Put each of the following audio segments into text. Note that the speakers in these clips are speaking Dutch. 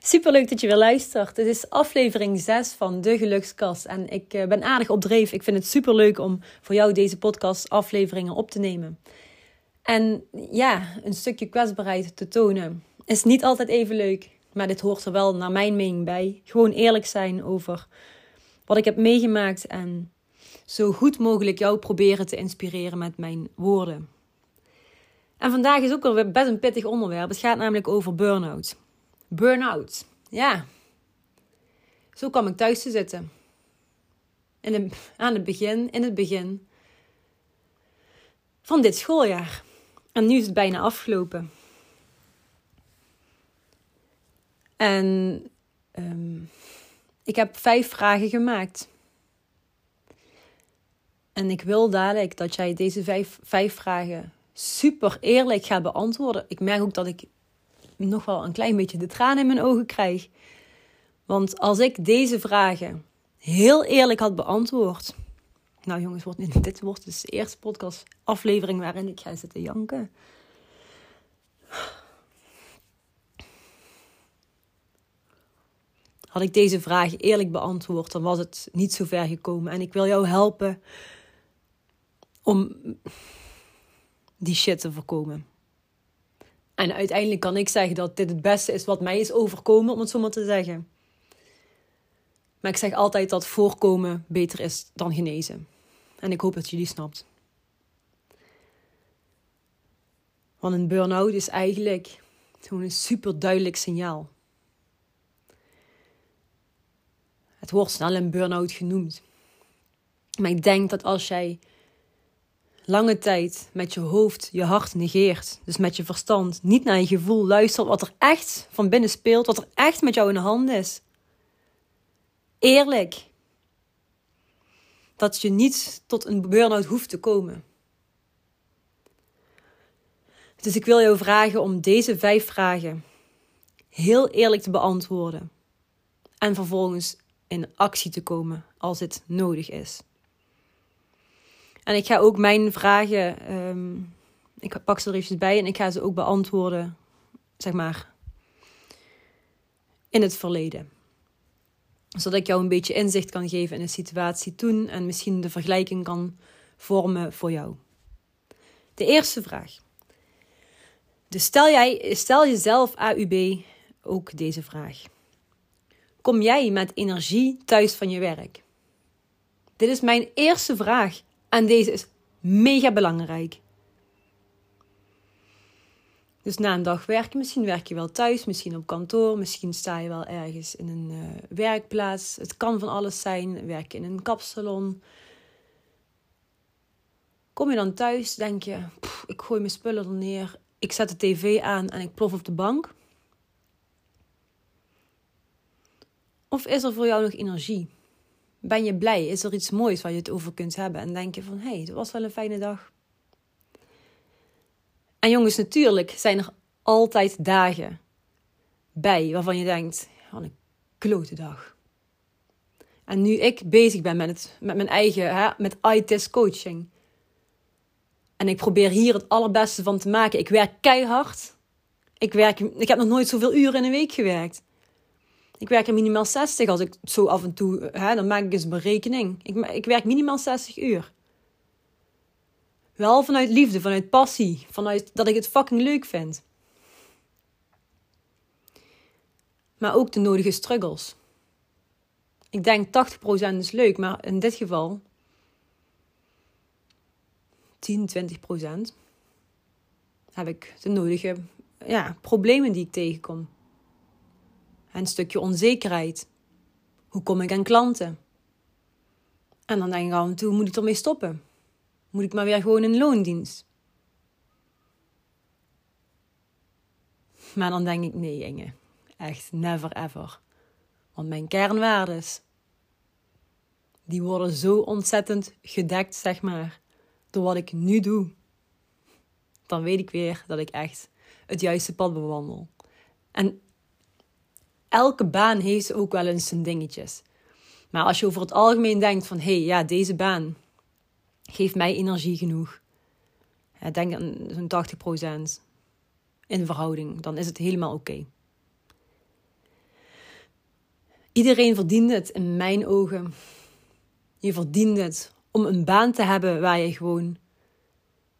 Super leuk dat je weer luistert. Dit is aflevering 6 van De Gelukskast. En ik eh, ben aardig op dreef. Ik vind het super leuk om voor jou deze podcast afleveringen op te nemen. En ja, een stukje kwetsbaarheid te tonen is niet altijd even leuk. Maar dit hoort er wel naar mijn mening bij. Gewoon eerlijk zijn over wat ik heb meegemaakt. En zo goed mogelijk jou proberen te inspireren met mijn woorden. En vandaag is ook weer best een pittig onderwerp. Het gaat namelijk over burn-out. Burn-out. Ja. Zo kwam ik thuis te zitten. In aan het begin, in het begin van dit schooljaar. En nu is het bijna afgelopen. En um, ik heb vijf vragen gemaakt. En ik wil dadelijk dat jij deze vijf, vijf vragen super eerlijk gaat beantwoorden. Ik merk ook dat ik nog wel een klein beetje de tranen in mijn ogen krijg. Want als ik deze vragen heel eerlijk had beantwoord. Nou jongens, dit wordt dus de eerste podcast aflevering waarin ik ga zitten janken. Had ik deze vraag eerlijk beantwoord, dan was het niet zo ver gekomen. En ik wil jou helpen om die shit te voorkomen. En uiteindelijk kan ik zeggen dat dit het beste is wat mij is overkomen, om het zo maar te zeggen. Maar ik zeg altijd dat voorkomen beter is dan genezen. En ik hoop dat jullie snapt. Want een burn-out is eigenlijk gewoon een super duidelijk signaal. Het wordt snel een burn-out genoemd. Maar ik denk dat als jij lange tijd met je hoofd je hart negeert, dus met je verstand, niet naar je gevoel luistert wat er echt van binnen speelt, wat er echt met jou in de hand is. Eerlijk. Dat je niet tot een burn-out hoeft te komen. Dus ik wil jou vragen om deze vijf vragen heel eerlijk te beantwoorden. En vervolgens in actie te komen als het nodig is. En ik ga ook mijn vragen, um, ik pak ze er eventjes bij en ik ga ze ook beantwoorden, zeg maar, in het verleden. Zodat ik jou een beetje inzicht kan geven in de situatie toen en misschien de vergelijking kan vormen voor jou. De eerste vraag. Dus stel, jij, stel jezelf AUB ook deze vraag. Kom jij met energie thuis van je werk? Dit is mijn eerste vraag en deze is mega belangrijk. Dus na een dag werken, misschien werk je wel thuis, misschien op kantoor, misschien sta je wel ergens in een uh, werkplaats. Het kan van alles zijn, werk in een kapsalon. Kom je dan thuis, denk je, ik gooi mijn spullen er neer, ik zet de tv aan en ik plof op de bank. Of is er voor jou nog energie? Ben je blij? Is er iets moois waar je het over kunt hebben? En denk je van, hé, hey, het was wel een fijne dag. En jongens, natuurlijk zijn er altijd dagen bij waarvan je denkt, wat een klote dag. En nu ik bezig ben met, het, met mijn eigen, hè, met ITIS coaching. En ik probeer hier het allerbeste van te maken. Ik werk keihard. Ik, werk, ik heb nog nooit zoveel uren in een week gewerkt. Ik werk er minimaal 60 als ik zo af en toe, hè, dan maak ik eens een berekening. Ik, ik werk minimaal 60 uur. Wel vanuit liefde, vanuit passie, vanuit dat ik het fucking leuk vind. Maar ook de nodige struggles. Ik denk 80% is leuk, maar in dit geval 10, 20% heb ik de nodige ja, problemen die ik tegenkom een stukje onzekerheid. Hoe kom ik aan klanten? En dan denk ik af en toe, moet ik ermee stoppen? Moet ik maar weer gewoon in loondienst? Maar dan denk ik, nee Inge, echt never ever. Want mijn kernwaardes die worden zo ontzettend gedekt, zeg maar, door wat ik nu doe. Dan weet ik weer dat ik echt het juiste pad bewandel. En elke baan heeft ook wel eens zijn dingetjes. Maar als je over het algemeen denkt van, hé, hey, ja, deze baan geeft mij energie genoeg. Denk aan zo'n 80% in verhouding, dan is het helemaal oké. Iedereen verdient het in mijn ogen. Je verdient het om een baan te hebben waar je gewoon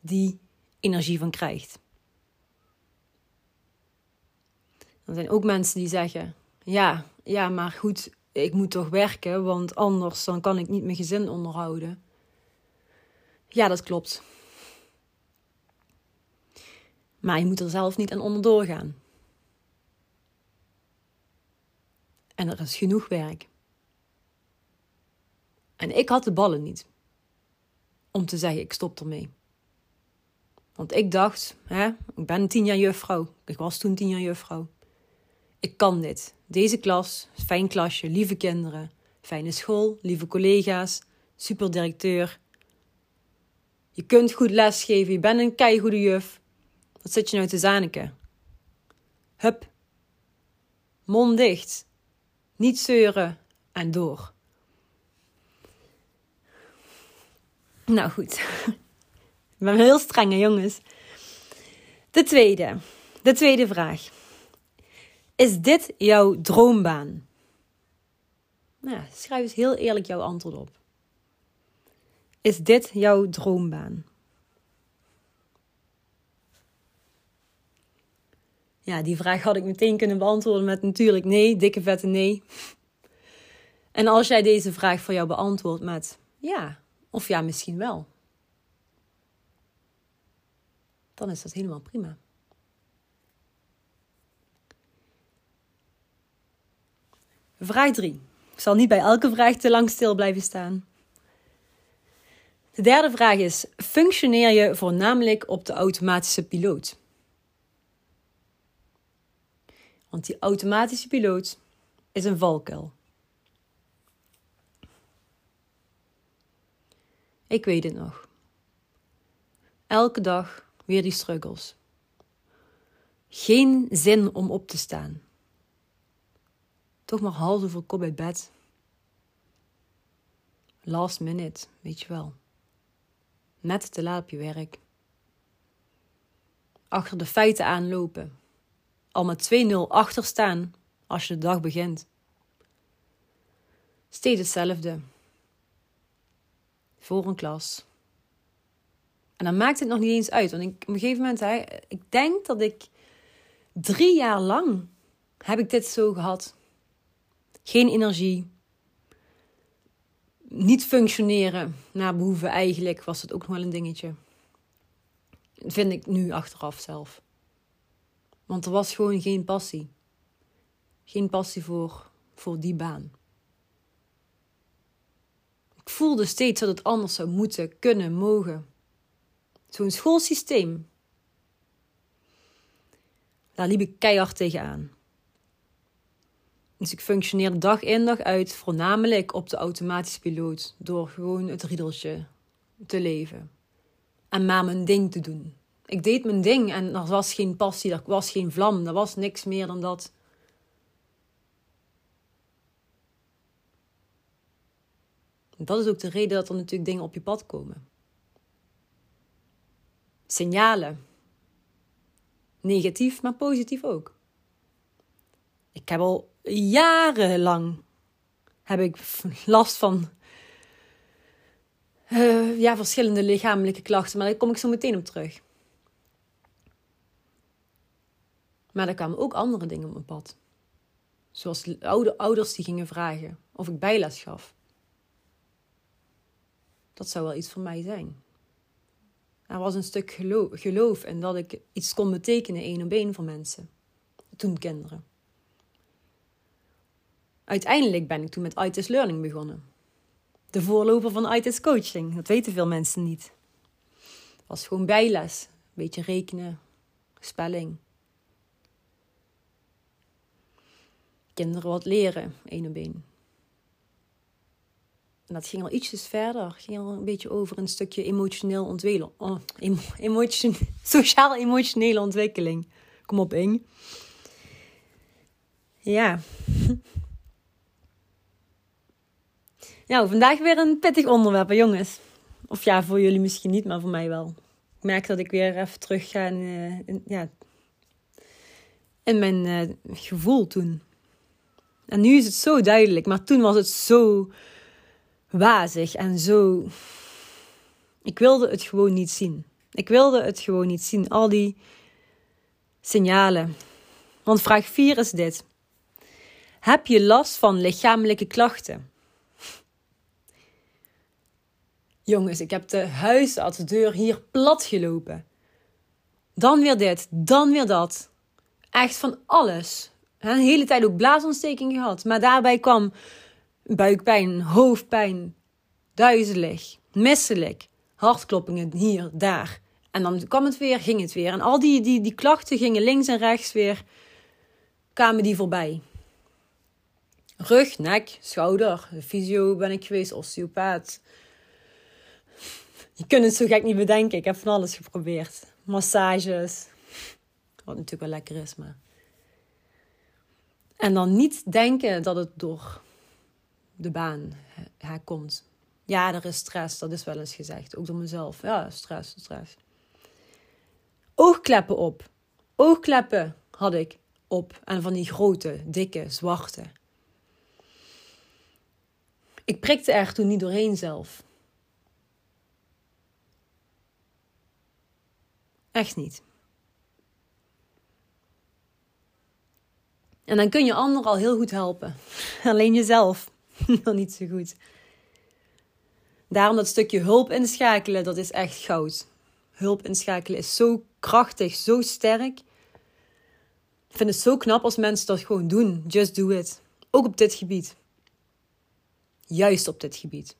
die energie van krijgt. Er zijn ook mensen die zeggen: ja, ja, maar goed, ik moet toch werken, want anders dan kan ik niet mijn gezin onderhouden. Ja, dat klopt. Maar je moet er zelf niet aan onderdoor gaan. En er is genoeg werk. En ik had de ballen niet om te zeggen: ik stop ermee. Want ik dacht, hè, ik ben tien jaar juffrouw. Ik was toen tien jaar juffrouw. Ik kan dit. Deze klas, fijn klasje, lieve kinderen, fijne school, lieve collega's, superdirecteur. Je kunt goed lesgeven, je bent een keigoede juf. Wat zit je nou te zaniken? Hup. Mond dicht. Niet zeuren en door. Nou goed. Ik ben heel streng, jongens. De tweede. De tweede vraag. Is dit jouw droombaan? Nou, schrijf eens heel eerlijk jouw antwoord op. Is dit jouw droombaan? Ja, die vraag had ik meteen kunnen beantwoorden met natuurlijk nee, dikke vette nee. En als jij deze vraag voor jou beantwoordt met ja, of ja, misschien wel, dan is dat helemaal prima. Vraag 3. Ik zal niet bij elke vraag te lang stil blijven staan. De derde vraag is: functioneer je voornamelijk op de automatische piloot? Want die automatische piloot is een valkuil. Ik weet het nog. Elke dag weer die struggles. Geen zin om op te staan. Toch maar half over kop uit bed. Last minute, weet je wel. Net te laat op je werk. Achter de feiten aanlopen. Al met 2-0 achter staan als je de dag begint. Steeds hetzelfde. Voor een klas. En dan maakt het nog niet eens uit. Want ik, op een gegeven moment, hè, ik denk dat ik drie jaar lang heb ik dit zo gehad. Geen energie. Niet functioneren naar behoeven eigenlijk was het ook nog wel een dingetje. Dat vind ik nu achteraf zelf. Want er was gewoon geen passie. Geen passie voor, voor die baan. Ik voelde steeds dat het anders zou moeten, kunnen, mogen. Zo'n schoolsysteem. Daar liep ik keihard tegenaan. Dus ik functioneerde dag in dag uit voornamelijk op de automatische piloot. Door gewoon het riedeltje te leven. En maar mijn ding te doen. Ik deed mijn ding en er was geen passie, er was geen vlam, er was niks meer dan dat. Dat is ook de reden dat er natuurlijk dingen op je pad komen. Signalen. Negatief, maar positief ook. Ik heb al jarenlang heb ik last van uh, ja, verschillende lichamelijke klachten, maar daar kom ik zo meteen op terug. Maar er kwamen ook andere dingen op mijn pad. Zoals oude ouders die gingen vragen of ik bijles gaf. Dat zou wel iets voor mij zijn. Er was een stuk geloof, in dat ik iets kon betekenen één op één voor mensen. Toen kinderen. Uiteindelijk ben ik toen met ITIS Learning begonnen. De voorloper van ITIS Coaching. Dat weten veel mensen niet. Het was gewoon bijles. Een beetje rekenen, spelling. Kinderen wat leren, één op één. En dat ging al ietsjes verder. Ging al een beetje over een stukje emotioneel ontwikkelen. Oh, emotion, sociaal-emotionele ontwikkeling. Kom op, Ing. Ja. Nou, vandaag weer een pittig onderwerp, jongens. Of ja, voor jullie misschien niet, maar voor mij wel. Ik merk dat ik weer even terug ga in, in ja, in mijn uh, gevoel toen. En nu is het zo duidelijk, maar toen was het zo wazig en zo. Ik wilde het gewoon niet zien. Ik wilde het gewoon niet zien. Al die signalen. Want vraag 4 is dit: Heb je last van lichamelijke klachten? Jongens, ik heb de huisartsdeur hier plat gelopen. Dan weer dit, dan weer dat. Echt van alles. Een hele tijd ook blaasontsteking gehad. Maar daarbij kwam buikpijn, hoofdpijn, duizelig, misselijk, hartkloppingen hier, daar. En dan kwam het weer, ging het weer. En al die, die, die klachten gingen links en rechts weer, kwamen die voorbij. Rug, nek, schouder, fysio ben ik geweest, osteopaat. Je kunt het zo gek niet bedenken. Ik heb van alles geprobeerd. Massages. Wat natuurlijk wel lekker is, maar... En dan niet denken dat het door de baan hij komt. Ja, er is stress, dat is wel eens gezegd. Ook door mezelf. Ja, stress, stress. Oogkleppen op. Oogkleppen had ik op. En van die grote, dikke, zwarte. Ik prikte er toen niet doorheen zelf. Echt niet. En dan kun je anderen al heel goed helpen. Alleen jezelf nog niet zo goed. Daarom dat stukje hulp inschakelen, dat is echt goud. Hulp inschakelen is zo krachtig, zo sterk. Ik vind het zo knap als mensen dat gewoon doen. Just do it. Ook op dit gebied. Juist op dit gebied.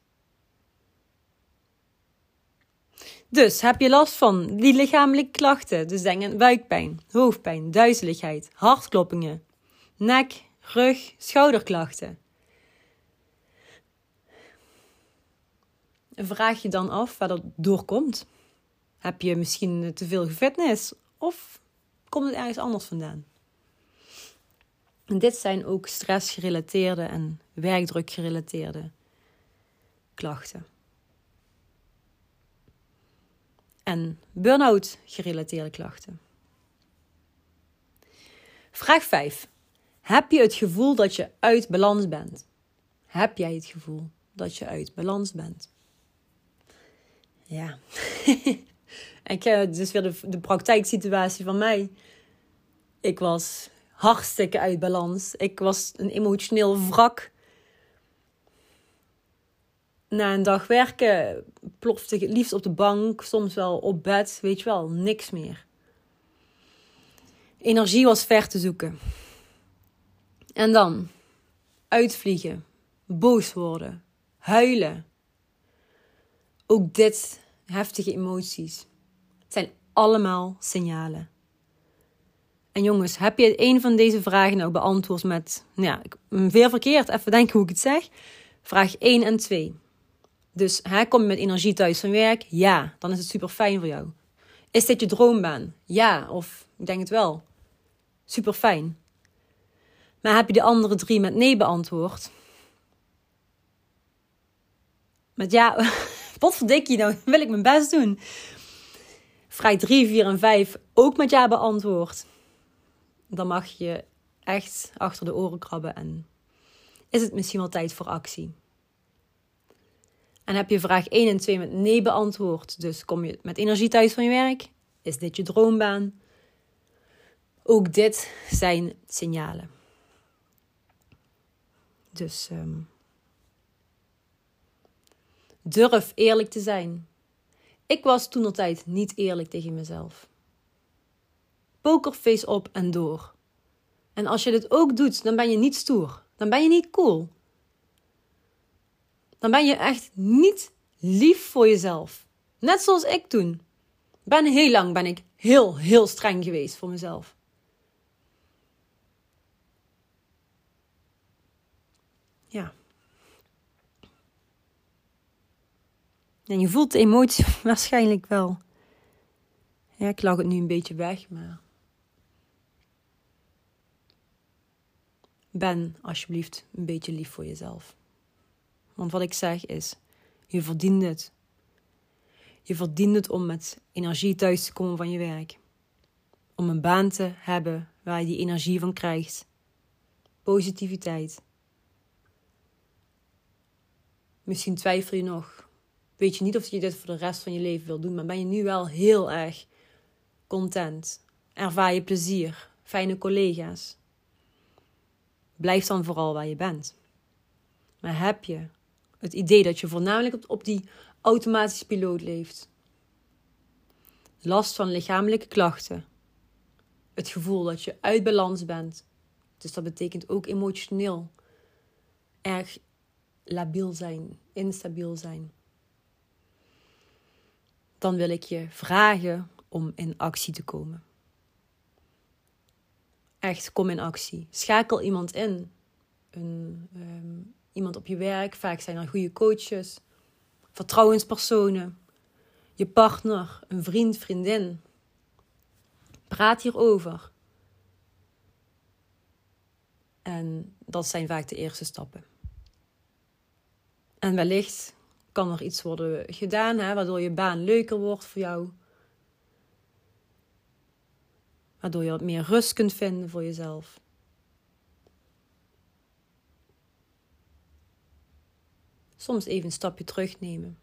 Dus heb je last van die lichamelijke klachten, dus denk buikpijn, hoofdpijn, duizeligheid, hartkloppingen, nek, rug, schouderklachten. Vraag je dan af waar dat door komt. Heb je misschien te veel fitness of komt het ergens anders vandaan? En dit zijn ook stressgerelateerde en werkdrukgerelateerde klachten. En burn-out gerelateerde klachten. Vraag 5. Heb je het gevoel dat je uit balans bent? Heb jij het gevoel dat je uit balans bent? Ja. ik, dus weer de, de praktijksituatie van mij. Ik was hartstikke uit balans. Ik was een emotioneel wrak. Na een dag werken plofte ik het liefst op de bank, soms wel op bed, weet je wel, niks meer. Energie was ver te zoeken. En dan uitvliegen, boos worden, huilen. Ook dit heftige emoties. Het zijn allemaal signalen. En jongens, heb je een van deze vragen nou beantwoord met, nou ja, weer verkeerd, even denken hoe ik het zeg. Vraag 1 en 2. Dus hè, kom je met energie thuis van werk? Ja, dan is het super fijn voor jou. Is dit je droombaan? Ja, of ik denk het wel. Super fijn. Maar heb je de andere drie met nee beantwoord? Met ja, wat verdik je nou? Wil ik mijn best doen? Vraag 3, 4 en 5 ook met ja beantwoord. Dan mag je echt achter de oren krabben en is het misschien wel tijd voor actie. En heb je vraag 1 en 2 met nee beantwoord, dus kom je met energie thuis van je werk? Is dit je droombaan? Ook dit zijn signalen. Dus um, durf eerlijk te zijn. Ik was toen tijd niet eerlijk tegen mezelf. Pokerface op en door. En als je dit ook doet, dan ben je niet stoer. Dan ben je niet cool. Dan ben je echt niet lief voor jezelf. Net zoals ik toen. Ben heel lang ben ik heel, heel streng geweest voor mezelf. Ja. En je voelt de emotie waarschijnlijk wel. Ja, ik lag het nu een beetje weg, maar. Ben alsjeblieft een beetje lief voor jezelf. Want wat ik zeg is: je verdient het. Je verdient het om met energie thuis te komen van je werk. Om een baan te hebben waar je die energie van krijgt. Positiviteit. Misschien twijfel je nog. Weet je niet of je dit voor de rest van je leven wil doen, maar ben je nu wel heel erg content? Ervaar je plezier? Fijne collega's? Blijf dan vooral waar je bent. Maar heb je het idee dat je voornamelijk op, op die automatische piloot leeft? Last van lichamelijke klachten? Het gevoel dat je uit balans bent? Dus dat betekent ook emotioneel erg labiel zijn, instabiel zijn. Dan wil ik je vragen om in actie te komen. Echt, kom in actie. Schakel iemand in. Een, ehm, iemand op je werk. Vaak zijn er goede coaches, vertrouwenspersonen, je partner, een vriend, vriendin. Praat hierover. En dat zijn vaak de eerste stappen. En wellicht kan er iets worden gedaan, hè, waardoor je baan leuker wordt voor jou. Waardoor je wat meer rust kunt vinden voor jezelf. Soms even een stapje terugnemen.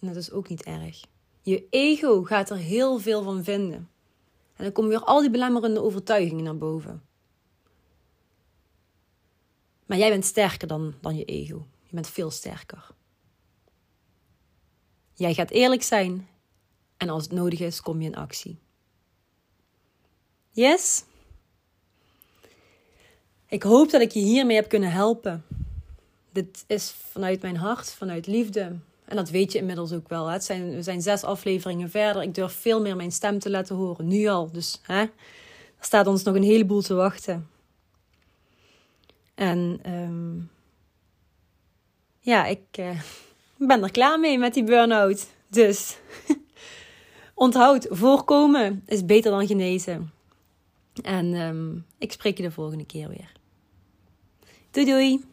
En dat is ook niet erg. Je ego gaat er heel veel van vinden. En dan komen weer al die belemmerende overtuigingen naar boven. Maar jij bent sterker dan, dan je ego. Je bent veel sterker. Jij gaat eerlijk zijn en als het nodig is, kom je in actie. Yes? Ik hoop dat ik je hiermee heb kunnen helpen. Dit is vanuit mijn hart, vanuit liefde. En dat weet je inmiddels ook wel. Het zijn, we zijn zes afleveringen verder. Ik durf veel meer mijn stem te laten horen. Nu al. Dus hè, er staat ons nog een heleboel te wachten. En um, ja, ik uh, ben er klaar mee met die burn-out. Dus onthoud, voorkomen is beter dan genezen. En um, ik spreek je de volgende keer weer. Doei doei!